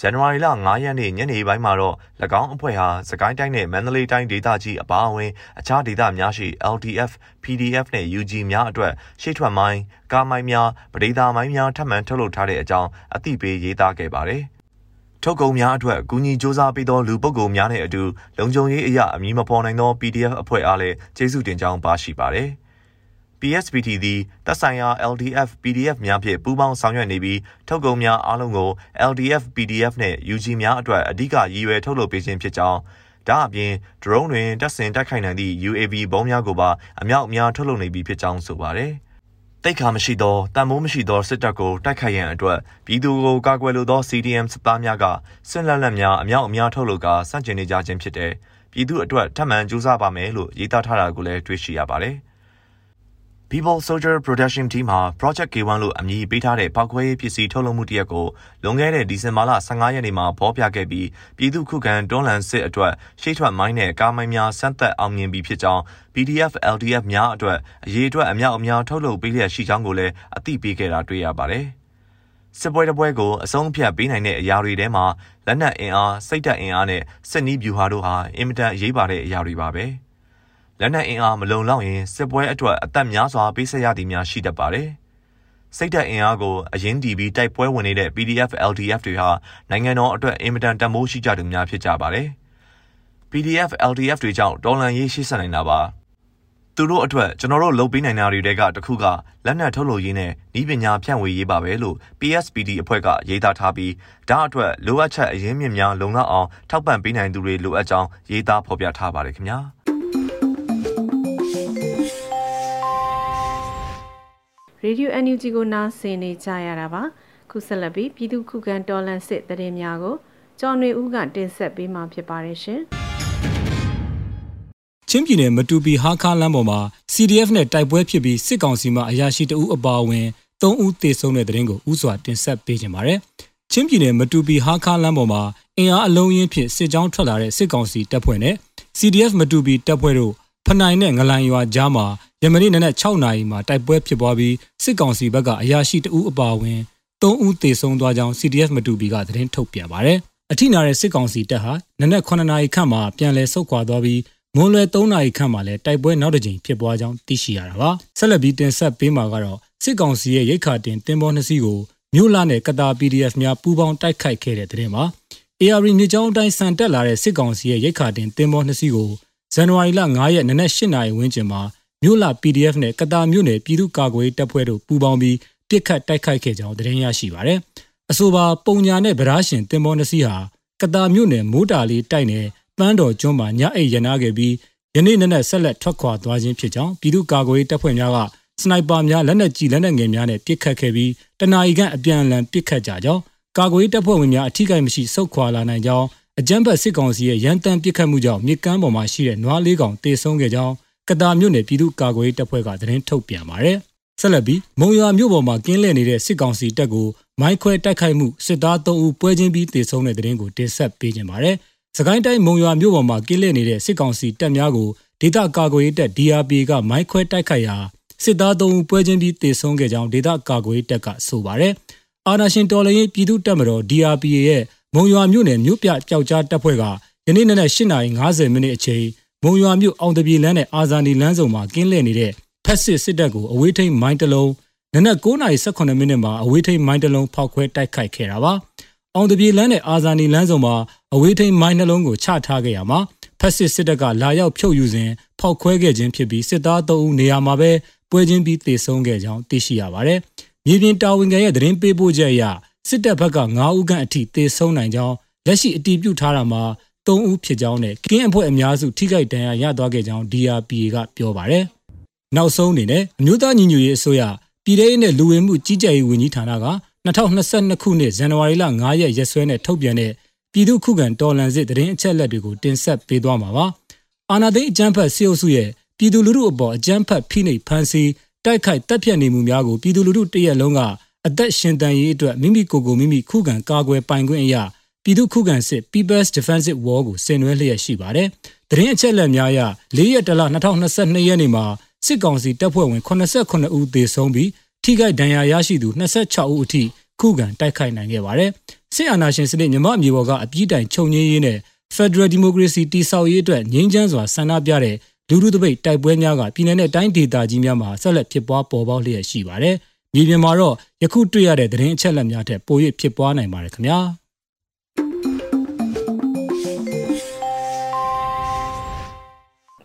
ဇန်နဝါရီလ9ရက်နေ့ညနေပိုင်းမှာတော့၎င်းအဖွဲ့ဟာစကိုင်းတိုင်းနဲ့မန္တလေးတိုင်းဒေသကြီးအပါအဝင်အခြားဒေသများရှိ LDF, PDF နဲ့ UG များအတွက်ရှေ့ထွက်မိုင်း၊ကားမိုင်းများ၊ပဒေသာမိုင်းများထပ်မံထုတ်လုပ်ထားတဲ့အကြောင်းအသိပေးရေးသားခဲ့ပါတယ်။ထုတ်ကုန်များအတွက်အကူအညီစ조사ပေးသောလူပုဂ္ဂိုလ်များနဲ့အတူလုံခြုံရေးအရာအမည်မဖော်နိုင်သော PDF အဖွဲ့အားလည်းကျေးဇူးတင်ကြောင်းပါရှိပါတယ်။ PSPT သည်သက်ဆိုင်ရာ LDF PDF များဖြင့်ပူးပေါင်းဆောင်ရွက်နေပြီးထုတ်ကုန်များအားလုံးကို LDF PDF နှင့် UG များအတွက်အဓိကရည်ရွယ်ထုတ်လုပ်ပေးခြင်းဖြစ်ကြောင်းဒါအပြင် drone တွင်တပ်ဆင်တိုက်ခိုက်နိုင်သည့် UAV ဘုံးများကိုပါအမြောက်အများထုတ်လုပ်နေပြီဖြစ်ကြောင်းဆိုပါတယ်။တိတ်ခါမရှိသောတန်မိုးမရှိသောစစ်တပ်ကိုတိုက်ခိုက်ရန်အတွက်ပြည်သူကိုကာကွယ်လိုသော CDM စစ်သားများကစစ်လက်လက်များအမြောက်အများထုတ်လုပ်ကာစန့်ကျင်နေကြခြင်းဖြစ်တဲ့ပြည်သူအတွက်ထပ်မံကြိုးစားပါမယ်လို့ရေးသားထားတာကိုလည်းတွေ့ရှိရပါတယ်။ People Soldier Production Team ဟာ Project K1 လို့အမည်ပေးထားတဲ့ပောက်ခွဲရေးပစ္စည်းထုတ်လုပ်မှုတစ်ရပ်ကိုလွန်ခဲ့တဲ့ဒီဇင်ဘာလ15ရက်နေ့မှာဖော်ပြခဲ့ပြီးပြည်သူ့ခုခံတွန်းလှန်စစ်အတွက်ရှေ့ထွက်မိုင်းနဲ့ကားမိုင်းများစမ်းသပ်အောင်မြင်ပြီးဖြစ်ကြောင်း PDF LDF များအတွက်အရေးအတွက်အမြောက်အများထုတ်လုပ်ပေးလျက်ရှိကြောင်းကိုလည်းအသိပေးခဲ့တာတွေ့ရပါတယ်။စစ်ပွဲတစ်ပွဲကိုအဆုံးဖြတ်ပေးနိုင်တဲ့အရာတွေထဲမှာလက်နက်အင်အားစိတ်ဓာတ်အင်အားနဲ့စစ်နည်းဗျူဟာတို့ဟာအင်မတန်အရေးပါတဲ့အရာတွေပါပဲ။ လက်နက်အင်အားမလုံလောက်ရင်စစ်ပွဲအတွက်အသက်များစွာပေးဆက်ရသည်များရှိတတ်ပါတယ်။စိတ်ဓာတ်အင်အားကိုအရင်တီးပြီးတိုက်ပွဲဝင်နေတဲ့ PDF LDF တွေဟာနိုင်ငံတော်အတွက်အင်မတန်တန်မိုးရှိကြသူများဖြစ်ကြပါတယ်။ PDF LDF တွေကြောင့်တော်လန်ရေးရှိဆက်နိုင်တာပါ။သူတို့အတွက်ကျွန်တော်တို့လုပ်ပေးနိုင်တာတွေကတခုကလက်နက်ထုတ်လုပ်ရေးနဲ့ဤပညာဖြန့်ဝေရေးပါပဲလို့ PSPD အဖွဲ့ကရေးသားထားပြီးဒါအတွက်လိုအပ်ချက်အရင်းမြစ်များလုံလောက်အောင်ထောက်ပံ့ပေးနိုင်သူတွေလိုအပ်ကြောင်းရေးသားဖော်ပြထားပါတယ်ခင်ဗျာ။ Radio NUG ကိုနားဆင်နေကြရတာပါခုဆက်လက်ပြီးပြည်သူခုခံတော်လှန်စစ်တရင်များကိုကျော်နေဦးကတင်ဆက်ပေးမှာဖြစ်ပါတယ်ရှင်ချင်းပြည်နယ်မတူပီဟာခါလမ်းပေါ်မှာ CDF နဲ့တိုက်ပွဲဖြစ်ပြီးစစ်ကောင်စီမှအရာရှိတအုပ်အပါအဝင်၃ဦးသေဆုံးတဲ့တဲ့ရင်ကိုဥစွာတင်ဆက်ပေးကြပါရစေ။ချင်းပြည်နယ်မတူပီဟာခါလမ်းပေါ်မှာအင်အားအလုံးရင်းဖြင့်စစ်ကြောင်းထွက်လာတဲ့စစ်ကောင်စီတပ်ဖွဲ့နဲ့ CDF မတူပီတပ်ဖွဲ့တို့ဖနိုင်နဲ့ငလန်ရွာကြားမှာ ယမနေ့နနက်6နာရီမှာတိုက်ပွဲဖြစ်ပွားပြီးစစ်ကောင်စီဘက်ကအရာရှိတအူးအပါအဝင်3ဦးသေဆုံးသွားကြောင်း CDF မတူပီကသတင်းထုတ်ပြန်ပါတယ်။အထိနာတဲ့စစ်ကောင်စီတပ်ဟာနနက်9နာရီခန့်မှာပြန်လည်ဆုတ်ခွာသွားပြီးမွန်လွယ်3နာရီခန့်မှာလည်းတိုက်ပွဲနောက်တစ်ကြိမ်ဖြစ်ပွားကြောင်းသိရှိရတာပါ။ဆက်လက်ပြီးတင်ဆက်ပေးမှာကတော့စစ်ကောင်စီရဲ့ရိတ်ခါတင်တင်ပေါ်နှစ်စီးကိုမြို့လာနဲ့ကတာ PDF များပူးပေါင်းတိုက်ခိုက်ခဲ့တဲ့တဲ့တင်မှာ AR မြစ်ကြောင်းအတိုင်းဆန်တက်လာတဲ့စစ်ကောင်စီရဲ့ရိတ်ခါတင်တင်ပေါ်နှစ်စီးကိုဇန်နဝါရီလ9ရက်နနက်8နာရီဝန်းကျင်မှာ မြို့လာ PDF နဲ့ကတာမြို့နယ်ပြည်သူ့ကာကွယ်တပ်ဖွဲ့တို့ပူးပေါင်းပြီးပြစ်ခတ်တိုက်ခိုက်ခဲ့ကြောင်းသတင်းရရှိပါရယ်။အဆိုပါပုံညာနဲ့ဗရာရှင်တင်မောနစီဟာကတာမြို့နယ်မိုးတာလေးတိုက်နယ်ပန်းတော်ကျွန်းမှာညအိတ်ရနာခဲ့ပြီးယနေ့နနက်ဆက်လက်ထွက်ခွာသွားခြင်းဖြစ်ကြောင်းပြည်သူ့ကာကွယ်တပ်ဖွဲ့များကစနိုက်ပါများလက်နက်ကြီးလက်နက်ငယ်များနဲ့ပစ်ခတ်ခဲ့ပြီးတနအီခန့်အပြန်အလှန်ပစ်ခတ်ကြကြောင်းကာကွယ်တပ်ဖွဲ့ဝင်များအထူးကိမရှိဆုတ်ခွာလာနိုင်ကြောင်းအကြမ်းဖက်စစ်ကောင်စီရဲ့ရန်တမ်းပစ်ခတ်မှုကြောင့်မြစ်ကမ်းပေါ်မှာရှိတဲ့နွားလေးကောင်တေဆုံးခဲ့ကြောင်း ကတာမြို့နယ်ပြည်သူ့ကာကွယ်ရေးတပ်ဖွဲ့ကသတင်းထုတ်ပြန်ပါတယ်။ဆက်လက်ပြီးမုံရွာမြို့ပေါ်မှာကင်းလှည့်နေတဲ့စစ်ကောင်စီတပ်ကိုမိုင်းခွဲတိုက်ခိုက်မှုစစ်သား3ဦးပွဲချင်းပြီးတေဆုံးတဲ့သတင်းကိုတင်ဆက်ပေးခြင်းပါတယ်။စကိုင်းတိုင်းမုံရွာမြို့ပေါ်မှာကင်းလှည့်နေတဲ့စစ်ကောင်စီတပ်များကိုဒေသကာကွယ်ရေးတပ် DRP ကမိုင်းခွဲတိုက်ခိုက်ရာစစ်သား3ဦးပွဲချင်းပြီးတေဆုံးခဲ့ကြောင်းဒေသကာကွယ်ရေးတပ်ကဆိုပါတယ်။အာနာရှင်တော်လှန်ရေးပြည်သူ့တပ်မတော် DRPA ရဲ့မုံရွာမြို့နယ်မြို့ပြကြောက်ကြားတပ်ဖွဲ့ကယနေ့နနက်8:50မိနစ်အချိန် မုံရွာမြို့အောင်တပြေလမ်းနဲ့အာဇာနီလမ်းစုံမှာကင်းလှည့်နေတဲ့ဖက်စစ်စစ်တပ်ကိုအဝေးထိန်မိုင်းတလုံးနနက်9:18မိနစ်မှာအဝေးထိန်မိုင်းတလုံးဖောက်ခွဲတိုက်ခိုက်ခဲ့တာပါ။အောင်တပြေလမ်းနဲ့အာဇာနီလမ်းစုံမှာအဝေးထိန်မိုင်းနှလုံးကိုချထားခဲ့ရမှာဖက်စစ်စစ်တပ်ကလာရောက်ဖြုတ်ယူစဉ်ဖောက်ခွဲခဲ့ခြင်းဖြစ်ပြီးစစ်သား3ဦးနေရာမှာပဲပွဲချင်းပြီးတေဆုံးခဲ့ကြောင်းသိရှိရပါတယ်။မြေပြင်တာဝန်ခံရဲ့သတင်းပေးပို့ချက်အရစစ်တပ်ဘက်က9ဦးခန့်အထိသေဆုံးနိုင်ကြောင်းလက်ရှိအတည်ပြုထားတာမှာ 3ဦးဖြစ်ကြောင်းနဲ့ကင်းအဖွဲ့အများစုထိခိုက်ဒဏ်ရာရသွားခဲ့ကြောင်း DRPA ကပြောပါတယ်။နောက်ဆုံးအနေနဲ့အမျိုးသားညီညွတ်ရေးအစိုးရပြည်ထောင်နဲ့လူဝင်မှုကြီးကြပ်ရေးဝန်ကြီးဌာနက2022ခုနှစ်ဇန်နဝါရီလ9ရက်ရက်စွဲနဲ့ထုတ်ပြန်တဲ့ပြည်သူ့ခုခံတော်လှန်စစ်တရင်အချက်လက်တွေကိုတင်ဆက်ပေးသွားမှာပါ။အာဏာသိမ်းအကြမ်းဖက်စစ်အုပ်စုရဲ့ပြည်သူလူထုအပေါ်အကြမ်းဖက်ဖိနှိပ်ဖန်ဆီးတိုက်ခိုက်တပ်ဖြတ်နေမှုများကိုပြည်သူလူထုတရက်လုံးကအသက်ရှင်တန်ရေးအတွက်မိမိကိုယ်ကိုမိမိခုခံကာကွယ်ပိုင်ခွင့်အရာ ပြည်သူခုခံစစ် People's Defensive War ကိုဆင်နွှဲလျက်ရှိပါတယ်။သတင်းအချက်အလက်များအရ၄ရက်တလ2022ရက်နေ့မှာစစ်ကောင်စီတပ်ဖွဲ့ဝင်89ဦးသေဆုံးပြီးထိခိုက်ဒဏ်ရာရရှိသူ26ဦးအထိခုခံတိုက်ခိုက်နိုင်ခဲ့ပါတယ်။စစ်အာဏာရှင်စနစ်မြမအမျိုးပေါ်ကအပြည့်တိုင်ချုပ်ငြင်းရေးနဲ့ Federal Democracy တည်ဆောက်ရေးအတွက်ငြင်းချမ်းစွာဆန္ဒပြတဲ့လူထုတပိတ်တိုက်ပွဲများကပြည်내နဲ့တိုင်းဒေသကြီးများမှာဆက်လက်ဖြစ်ပွားပေါ်ပေါက်လျက်ရှိပါတယ်။မြေပြင်မှာတော့ယခုတွေ့ရတဲ့သတင်းအချက်အလက်များထက်ပို၍ဖြစ်ပွားနိုင်ပါတယ်ခင်ဗျာ။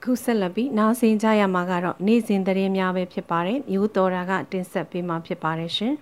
ခုဆက်လက်ပြီးနားဆင်ကြရမှာကတော့နေ့စဉ်သတင်းများပဲဖြစ်ပါတယ်မျိုးတော်တာကတင်ဆက်ပေးမှာဖြစ်ပါတယ်ရှင်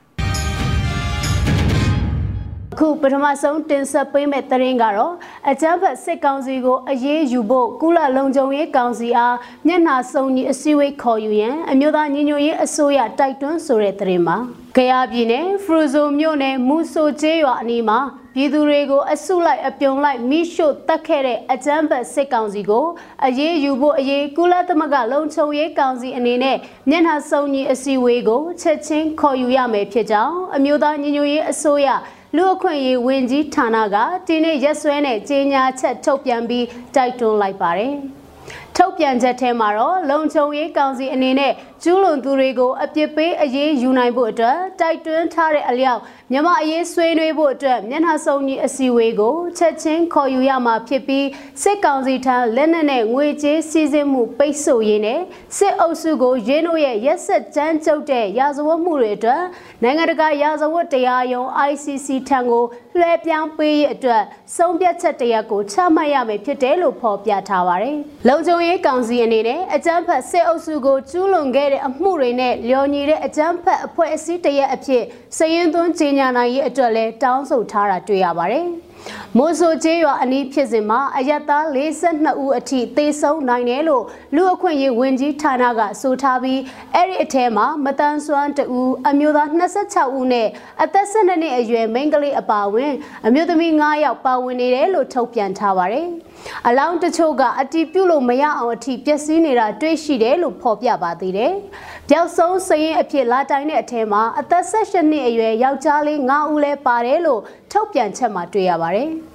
ခုပထမဆုံးတင်ဆက်ပေးမဲ့သတင်းကတော့အကြမ်းဖက်စစ်ကောင်စီကိုအရေးယူဖို့ကုလလုံခြုံရေးကောင်စီအားမျက်နှာစုံညီအစည်းအဝေးခေါ်ယူရန်အမျိုးသားညီညွတ်ရေးအစိုးရတိုက်တွန်းဆိုတဲ့သတင်းမှာကြရပြည်နယ်ဖရူဇိုမြို့နယ်မူဆိုကျေးရွာအနီးမှာပြည်သူတွေကိုအစုလိုက်အပြုံလိုက်မိရှို့တက်ခဲ့တဲ့အကြမ်းဖက်စစ်ကောင်စီကိုအရေးယူဖို့အရေးကုလသမဂ္ဂလုံခြုံရေးကောင်စီအနေနဲ့မျက်နှာစုံညီအစည်းအဝေးကိုချက်ချင်းခေါ်ယူရမယ်ဖြစ်ကြောင်းအမျိုးသားညီညွတ်ရေးအစိုးရ လူအခွင့်အရေးဝန်ကြီးဌာနကဒီနေ့ရက်စွဲနဲ့ကြေညာချက်ထုတ်ပြန်ပြီးတိုက်တွန်းလိုက်ပါတယ်။ ထုတ်ပြန်ချက်ထဲမှာတော့လုံခြုံရေးကောင်စီအနေနဲ့ကျူးလွန်သူတွေကိုအပြစ်ပေးအရေးယူနိုင်ဖို့အတွက်တိုက်တွန်းထားတဲ့အလျောက်မြမအရေးဆွေးနွေးဖို့အတွက်မျက်နှာစုံကြီးအစည်းအဝေးကိုချက်ချင်းခေါ်ယူရမှာဖြစ်ပြီးစစ်ကောင်စီထံလက်နက်နဲ့ငွေကြေးစီးဆင်းမှုပိတ်ဆို့ရေးနဲ့စစ်အုပ်စုကိုရင်းတို့ရဲ့ရက်ဆက်ကြမ်းကြုတ်တဲ့ရာဇဝတ်မှုတွေအတွက်နိုင်ငံတကာရာဇဝတ်တရားရုံး ICC ထံကိုလွှဲပြောင်းပေးရေးအတွက်ဆုံးဖြတ်ချက်တရက်ကိုချမှတ်ရမယ်ဖြစ်တယ်လို့ဖော်ပြထားပါတယ်။လုံခြုံရေးကောင်စီအနေနဲ့အကြမ်းဖက်စစ်အုပ်စုကိုကျူးလွန်ခဲ့တဲ့အမှုတွေနဲ့လျော်ညီတဲ့အကြမ်းဖက်အဖွဲ့အစည်းတရက်အဖြစ်စည်ရင်သွင်းကြေညာနိုင်ရေးအတွက်လည်းတောင်းဆိုထားတာတွေ့ရပါတယ်။ မိုးဆိုကျေးရွာအနီးဖြစ်စဉ်မှာအယက်သား42ဦးအထိသေဆုံးနိုင်တယ်လို့လူအခွင့်ရေးဝန်ကြီးဌာနကဆိုထားပြီးအဲ့ဒီအထဲမှာမတန်ဆွမ်းတဦးအမျိုးသား26ဦးနဲ့အသက်12နှစ်အရွယ်မိန်းကလေးအပါအဝင်အမျိုးသမီး9ယောက်ပါဝင်နေတယ်လို့ထုတ်ပြန်ထားပါတယ်။အလောင်းတချို့ကအတီးပြုတ်လို့မရအောင်အထိပျက်စီးနေတာတွေ့ရှိတယ်လို့ဖော်ပြပါသေးတယ်။ ပျောက်ဆုံးစရင်အဖြစ်လာတိုင်တဲ့အထဲမှာအသက်16နှစ်အရွယ်ယောက်ျားလေး9ဦးလဲပါတယ်လို့ထုတ်ပြန်ချက်မှာတွေ့ရပါတယ်။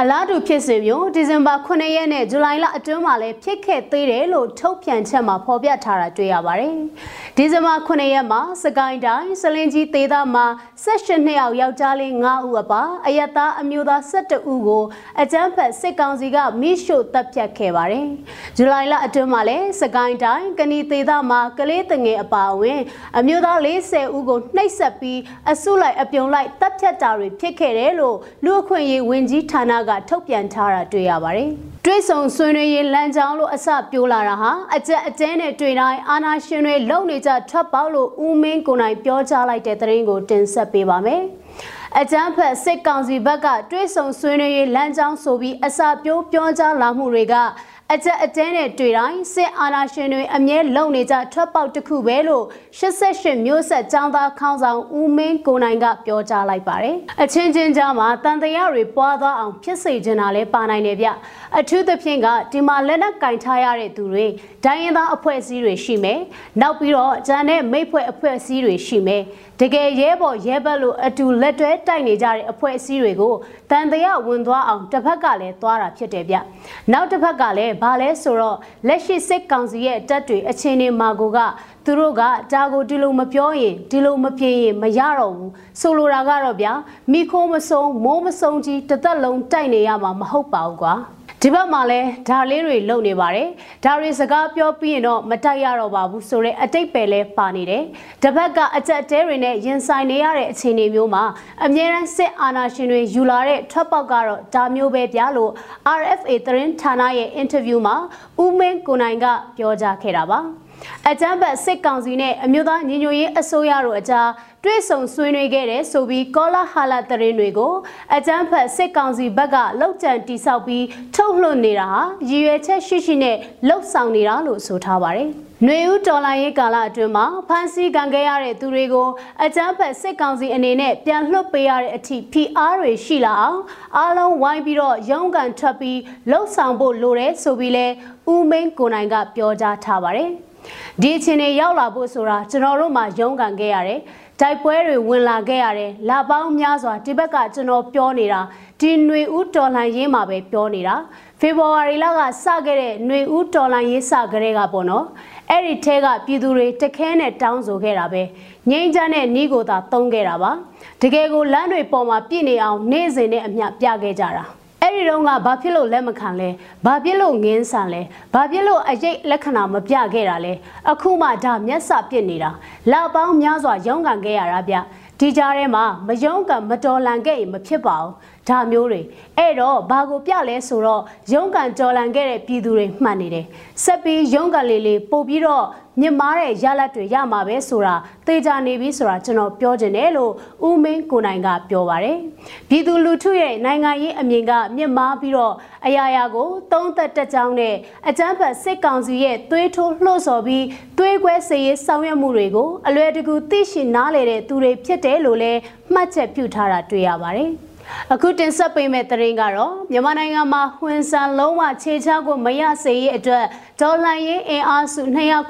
အလားတူဖြစ်စဉ်မျိုးဒီဇင်ဘာ9ရက်နဲ့ဇူလိုင်လအတွင်းမှာလည်းဖြစ်ခဲ့သေးတယ်လို့ထုတ်ပြန်ချက်မှာဖော်ပြထားတာတွေ့ရပါတယ်။ဒီဇင်ဘာ9ရက်မှာစကိုင်းတိုင်းစလင်ကြီးဒေသမှာ16နှစ်အောက်ယောက်ျားလေး9ဦးအပါအယက်သားအမျိုးသား12ဦးကိုအကြမ်းဖက်စစ်ကောင်စီကမိရှို့တပ်ဖြတ်ခဲ့ပါတယ်။ဇူလိုင်လအတွင်းမှာလည်းစကိုင်းတိုင်းကဏီဒေသမှာကလေးတငယ်အပါအဝင်အမျိုးသား40ဦးကိုနှိပ်စက်ပြီးအစုလိုက်အပြုံလိုက်တပ်ဖြတ်တာတွေဖြစ်ခဲ့တယ်လို့လူအခွင့်အရေးဝန်ကြီးဌာနကထုတ်ပြန်ထားတာတွေ့ရပါတယ်။တွေးဆုံဆွေးနွေးရေးလမ်းကြောင်းလို့အစပြိုးလာတာဟာအကြက်အကျဲနဲ့တွေ့တိုင်းအာနာရှင်တွေလုံနေကြထွက်ပေါက်လို့ဦးမင်းကိုနိုင်ပြောကြားလိုက်တဲ့သတင်းကိုတင်ဆက်ပေးပါမယ်။အကြမ်းဖက်စစ်ကောင်စီဘက်ကတွေးဆုံဆွေးနွေးရေးလမ်းကြောင်းဆိုပြီးအစာပြိုးပြောကြားလာမှုတွေက အကြက်အတဲနဲ့တွေ့တိုင်းစစ်အာဏာရှင်တွေအမြဲလုံနေကြထွက်ပေါက်တစ်ခုပဲလို့88မျိုးဆက်ចောင်းသားခေါင်းဆောင်ဦးမင်းကိုနိုင်ကပြောကြားလိုက်ပါတယ်အချင်းချင်းကြားမှာတန်တရားတွေပွားသွားအောင်ဖြစ်စေချင်တာလဲပါနိုင်တယ်ဗျအထူးသဖြင့်ကဒီမှာလက်နက်ကင်ထားရတဲ့သူတွေဒိုင်းရင်သားအဖွဲ့အစည်းတွေရှိမယ်နောက်ပြီးတော့ဂျန်တဲ့မိတ်ဖွဲ့အဖွဲ့အစည်းတွေရှိမယ်တကယ်ရဲဘော်ရဲဘက်လို့အတူလက်တွဲတိုက်နေကြတဲ့အဖွဲ့အစည်းတွေကိုတန်တရားဝင်သွားအောင်တစ်ဖက်ကလည်းသွားတာဖြစ်တယ်ဗျနောက်တစ်ဖက်ကလည်းဘာလဲဆိုတော့လက်ရှိစစ်ကောင်စီရဲ့တပ်တွေအချင်းနေမှာကိုကသူတို့ကဒါကိုဒီလိုမပြောရင်ဒီလိုမပြေရင်မရတော့ဘူးဆိုလိုတာကတော့ဗျာမိခိုးမစုံမိုးမစုံကြီးတစ်သက်လုံးတိုက်နေရမှာမဟုတ်ပါဘူးကွာ ဒီဘက်မှာလဲဒါလေးတွေလုံနေပါတယ်ဒါတွေစကားပြောပြီးရင်တော့မတိုက်ရတော့ပါဘူးဆိုတော့အတိတ်ပဲလဲပါနေတယ်တပတ်ကအကြက်တဲတွေနဲ့ရင်ဆိုင်နေရတဲ့အခြေအနေမျိုးမှာအမြဲတမ်းစစ်အာဏာရှင်တွေယူလာတဲ့ထွက်ပေါက်ကတော့ဒါမျိုးပဲပြလို့ RFA သတင်းဌာနရဲ့အင်တာဗျူးမှာဦးမင်းကိုနိုင်ကပြောကြားခဲ့တာပါအကြမ်းဖက်စစ်ကောင်စီနဲ့အမျိုးသားညီညွတ်ရေးအစိုးရတို့အကြား တွေ့ဆုံဆွေးနွေးခဲ့တဲ့ဆိုပြီးကောလာဟာလာသတင်းတွေကိုအကြမ်းဖက်စစ်ကောင်စီဘက်ကလောက်ကျန်တိဆောက်ပြီးထုတ်လွှင့်နေတာဟာရည်ရွယ်ချက်ရှိရှိနဲ့လှုပ်ဆောင်နေတာလို့ဆိုထားပါတယ်။နွေဦးတော်လိုင်းရေးကာလအတွင်းမှာဖမ်းဆီးခံခဲ့ရတဲ့သူတွေကိုအကြမ်းဖက်စစ်ကောင်စီအနေနဲ့ပြန်လွှတ်ပေးရတဲ့အထိ PR တွေရှိလာအောင်အားလုံးဝိုင်းပြီးတော့ရုန်းကန်ထွက်ပြီးလှုပ်ဆောင်ဖို့လိုတယ်ဆိုပြီးလဲဦးမင်းကိုနိုင်ကပြောကြားထားပါတယ်။ဒီအချိန်တွေရောက်လာဖို့ဆိုတာကျွန်တော်တို့မှရုန်းကန်ခဲ့ရတယ် တိုက်ပွဲတွေဝင်လာခဲ့ရတယ်လာပေါင်းများစွာဒီဘက်ကကျွန်တော်ပြောနေတာဒီຫນွေဦးတော်လှန်ရေးမှာပဲပြောနေတာဖေဖော်ဝါရီလကစခဲ့တဲ့ຫນွေဦးတော်လှန်ရေးစကြတဲ့ကပေါ့နော်အဲ့ဒီထဲကပြည်သူတွေတခဲနဲ့တောင်းဆိုခဲ့တာပဲငိမ့်ချမ်းတဲ့နီးကိုသာတုံးခဲ့တာပါတကယ်ကိုလမ်းတွေပေါ်မှာပြည့်နေအောင်နေ့စဉ်နဲ့အမျှပြခဲ့ကြတာ အဲ့ဒီတော့ကဘာဖြစ်လို့လက်မခံလဲဘာဖြစ်လို့ငင်းဆန်လဲဘာဖြစ်လို့အရေးလက္ခဏာမပြခဲ့တာလဲအခုမှဒါမျက်စာပြစ်နေတာလောက်ပေါင်းများစွာရုန်းကန်ခဲ့ရတာဗျဒီကြားထဲမှာမယုံကမတော်လန်ခဲ့ရင်မဖြစ်ပါဘူးဒါမျိုးတွေအဲ့တော့ဘာကိုပြလဲဆိုတော့ရုံးကန်ကြော်လန်ခဲ့တဲ့ပြည်သူတွေမှတ်နေတယ်ဆက်ပြီးရုံးကန်လေးလေးပို့ပြီးတော့ မြင့်မားတဲ့ရလတ်တွေရမှာပဲဆိုတာသေချာနေပြီဆိုတာကျွန်တော်ပြောချင်တယ်လို့ဦးမင်းကိုနိုင်ကပြောပါတယ်ပြည်သူလူထုရဲ့နိုင်ငံရေးအမြင်ကမြင့်မားပြီးတော့အရာရာကိုသုံးသက်တက်ကြောင်းနဲ့အကြမ်းဖက်စစ်ကောင်စီရဲ့သွေးထိုးလှုပ်ဆော်ပြီးသွေးကွဲစေရေးဆောင်ရွက်မှုတွေကိုအလွယ်တကူသိရှိနားလည်တဲ့သူတွေဖြစ်တယ်လို့လည်းမှတ်ချက်ပြုထားတာတွေ့ရပါတယ် အခုတင်ဆက်ပေးမယ့်သတင်းကတော့မြန်မာနိုင်ငံမှာဟွန်ဆန်လုံးဝခြေချောက်ကိုမရစေရေးအတွက်ဒေါ်လာရင်းအင်အားစု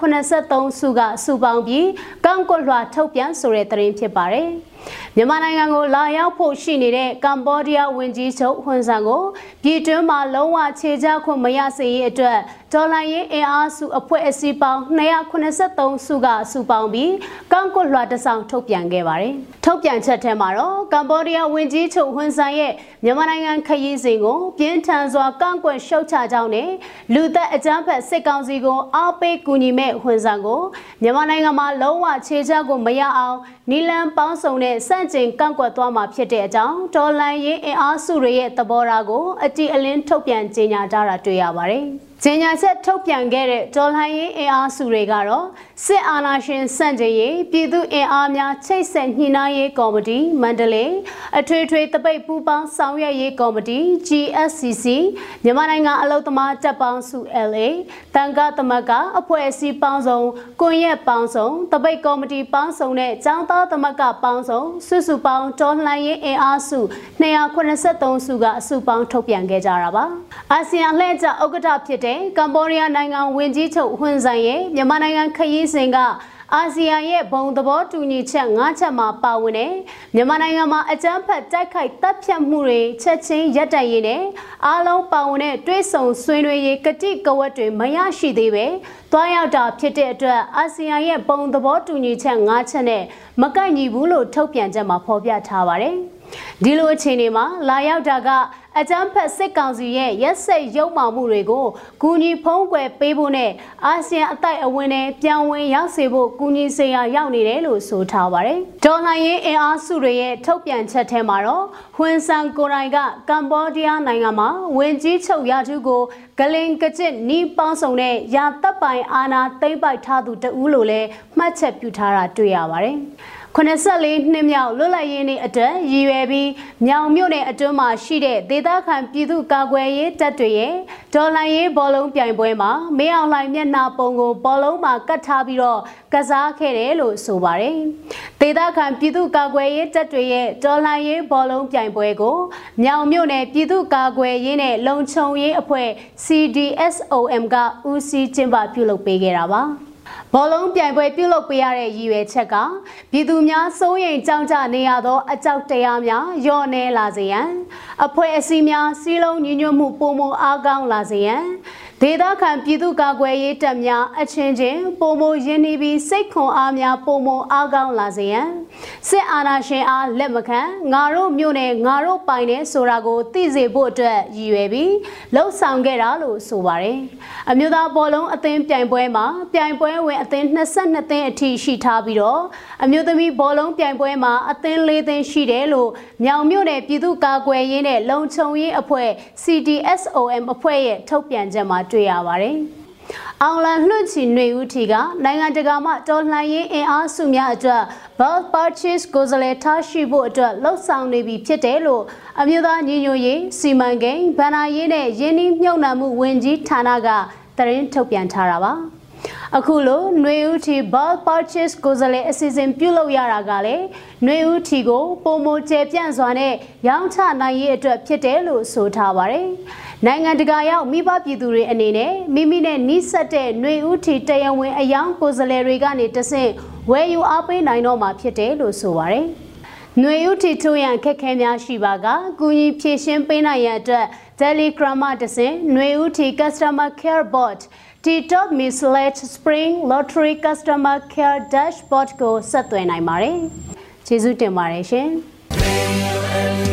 283စုကစုပေါင်းပြီးကောင်းကွတ်လွှာထုတ်ပြန်ဆိုတဲ့သတင်းဖြစ်ပါတယ်။ မြန်မာနိုင်ငံကိုလာရောက်ဖို့ရှိနေတဲ့ကမ္ဘောဒီးယားဝန်ကြီးချုပ်ဟွန်ဆန်ကိုပြည်တွင်းမှာလုံးဝခြေချခွင့်မရစေရေးအတွက်ဒေါ်လာရင်းအင်အားစုအဖွဲ့အစည်းပေါင်း283စုကစုပေါင်းပြီးကောင်းကွတ်လွှာတစောင်ထုတ်ပြန်ခဲ့ပါတယ်။ထုတ်ပြန်ချက်ထဲမှာတော့ကမ္ဘောဒီးယားဝန်ကြီးချုပ်ဟွန်ဆန်ရဲ့မြန်မာနိုင်ငံခရီးစဉ်ကိုပြင်းထန်စွာကန့်ကွက်ရှုတ်ချကြောင်းနဲ့လူသက်အကြမ်းဖက်စစ်ကောင်စီကိုအားပေးကူညီမဲ့ဟွန်ဆန်ကိုမြန်မာနိုင်ငံမှာလုံးဝခြေချကိုမရအောင်နီလန်ပေါင်းစုံနဲ့စန့်ကျင်ကန့်ကွက်သွားမှာဖြစ်တဲ့အကြောင်းဒေါ်လန်ရေးအင်အားစုတွေရဲ့သဘောထားကိုအကြည်အလင်းထုတ်ပြန်ကြေညာကြတာတွေ့ရပါတယ်။။ ဂျင်ညာချက်ထုတ်ပြန်ခဲ့တဲ့ဒေါ်လာရင်းအင်အားစုတွေကတော့စစ်အာဏာရှင်စန့်ကျင်ရေးပြည်သူအင်အားများချိတ်ဆက်ညှိနှိုင်းရေးကော်မတီမန္တလေးအထွေထွေတပိတ်ပူးပေါင်းဆောင်ရွက်ရေးကော်မတီ GSCC မြန်မာနိုင်ငံအလုသမားတပ်ပေါင်းစု LA တန်ခါသမကအဖွဲ့အစည်းပေါင်းစုံကွန်ရက်ပေါင်းစုံတပိတ်ကော်မတီပေါင်းစုံနဲ့ចောင်းသားသမကပေါင်းစုံစုစုပေါင်းဒေါ်လာရင်းအင်အားစု283စုကအစုပေါင်းထုတ်ပြန်ခဲ့ကြတာပါအာဆီယံလှည့်ကျဥက္ကဋ္ဌဖြစ်တဲ့ကမ္ဘောဒီးယားနိုင်ငံဝန်ကြီးချုပ်ဟွန်ဆန်ရဲ့မြန်မာနိုင်ငံခရီးစဉ်ကအာဆီယံရဲ့ဘုံသဘောတူညီချက်၅ချက်မှာပါဝင်တဲ့မြန်မာနိုင်ငံမှာအကြမ်းဖက်တိုက်ခိုက်တပ်ဖြတ်မှုတွေချက်ချင်းရပ်တန့်ရေးနဲ့အားလုံးပါဝင်တဲ့တွဲဆုံဆွေးနွေးရေးကတိကဝတ်တွေမရရှိသေးပဲတွားရောက်တာဖြစ်တဲ့အတွက်အာဆီယံရဲ့ဘုံသဘောတူညီချက်၅ချက်နဲ့မကိုက်ညီဘူးလို့ထုတ်ပြန်ချက်မှာဖော်ပြထားပါတယ်။ ဒီလိုအခြေအနေမှာလာရောက်တာကအကြမ်းဖက်စစ်ကောင်စီရဲ့ရက်စက်ရုပ်မာမှုတွေကိုဂူညီဖုံးကွယ်ပေးဖို့နဲ့အာဆီယံအတိုက်အဝင်နဲ့ပြောင်းဝင်ရောက်စေဖို့ဂူညီစေရာရောက်နေတယ်လို့ဆိုထားပါတယ်။ဒေါ်လာရင်းအင်အားစုတွေရဲ့ထုတ်ပြန်ချက်ထဲမှာတော့ဟွန်ဆန်ကိုရိုင်ကကမ္ဘောဒီးယားနိုင်ငံမှာဝင်ကြီးချုပ်ရာထူးကိုဂလင်ကကျစ်နီးပေါင်းစုံတဲ့ရာတပ်ပိုင်အာဏာသိမ်းပိုက်ထားသူတဦးလို့လည်းမှတ်ချက်ပြုထားတာတွေ့ရပါတယ်။ 84နှစ်မြောက်လွတ်လပ်ရေးနေ့အတွက်ရည်ရွယ်ပြီးမြောင်မြို့နယ်အတွင်းမှာရှိတဲ့ဒေသခံပြည်သူကာကွယ်ရေးတပ်တွေရဲ့ဒေါ်လာရေးဘောလုံးပြိုင်ပွဲမှာမင်းအောင်လှိုင်မျက်နှာပုံကိုဘောလုံးမှာကတ်ထားပြီးတော့ကစားခဲ့တယ်လို့ဆိုပါတယ်။ဒေသခံပြည်သူကာကွယ်ရေးတပ်တွေရဲ့ဒေါ်လာရေးဘောလုံးပြိုင်ပွဲကိုမြောင်မြို့နယ်ပြည်သူကာကွယ်ရေးနဲ့လုံခြုံရေးအဖွဲ့ CDSOM ကဦးစီးကျင်းပပြုလုပ်ပေးခဲ့တာပါ။ ဘောလုံးပြိုင်ပွဲပြုလုပ်ပေးရတဲ့ရည်ရွယ်ချက်ကပြည်သူများစိုးရိမ်ကြောက်ကြနေရသောအကြောက်တရားများလျော့နေလာစေရန်အဖွဲ့အစည်းများစီးလုံးညီညွတ်မှုပုံမအားကောင်းလာစေရန် ဒေသခံပြည်သူ့ကာကွယ်ရေးတပ်များအချင်းချင်းပုံမရင်းနှီးပြီးစိတ်ခွန်အားများပုံမအားကောင်းလာစေရန်စစ်အာဏာရှင်အားလက်မခံငါတို့မြို့နယ်ငါတို့ပိုင်တယ်ဆိုတာကိုသိစေဖို့အတွက်ရည်ရွယ်ပြီးလှုပ်ဆောင်ခဲ့တာလို့ဆိုပါတယ်။အမျိုးသားဘောလုံးအသင်းပြိုင်ပွဲမှာပြိုင်ပွဲဝင်အသင်း22သင်းအထိရှိထားပြီးတော့အမျိုးသမီးဘောလုံးပြိုင်ပွဲမှာအသင်း၄သင်းရှိတယ်လို့မြောင်မြို့နယ်ပြည်သူ့ကာကွယ်ရေးနဲ့လုံခြုံရေးအဖွဲ့ CDSOM အဖွဲ့ရဲ့ထုတ်ပြန်ချက်မှာတွေ့ရပါတယ်။အောင်လန်လွှတ်ချီຫນွေဦးထီကနိုင်ငံတကာမှတော်လှန်ရေးအင်အားစုများအတွက် bulk purchase ကိုယ်စားလှယ်ထားရှိဖို့အတွက်လှုပ်ဆောင်နေပြီဖြစ်တယ်လို့အမျိုးသားညီညွတ်ရေးစီမံကိန်းဗဏ္ဍာရေးနဲ့ရင်းနှီးမြှုပ်နှံမှုဝန်ကြီးဌာနကသတင်းထုတ်ပြန်ထားတာပါ။အခုလိုຫນွေဦးထီ bulk purchase ကိုယ်စားလှယ်အစီအစဉ်ပြုလုပ်ရတာကလည်းຫນွေဦးထီကိုပုံမကျပြန့်စွာနဲ့ရောင်းချနိုင်ရေးအတွက်ဖြစ်တယ်လို့ဆိုထားပါတယ်။ နိုင်ငံတကာရောက်မိဘပြည်သူတွေအနေနဲ့မိမိနဲ့နှိစက်တဲ့ຫນွေဦးထီတရဝင်အယောင်ကိုယ်စားလှယ်တွေကနေတဆင့်ဝယ်ယူအားပေးနိုင်တော့မှာဖြစ်တယ်လို့ဆိုပါတယ်။ຫນွေဦးထီထုံရန်ခက်ခဲများရှိပါကကူညီဖြည့်ရှင်းပေးနိုင်ရန်အတွက် Telegram မှာတဆင့်ຫນွေဦးထီ Customer Care Bot TikTok Misled Spring Lottery Customer Care Dashboard ကိုဆက်သွယ်နိုင်ပါတယ်။ကျေးဇူးတင်ပါတယ်ရှင်။ ။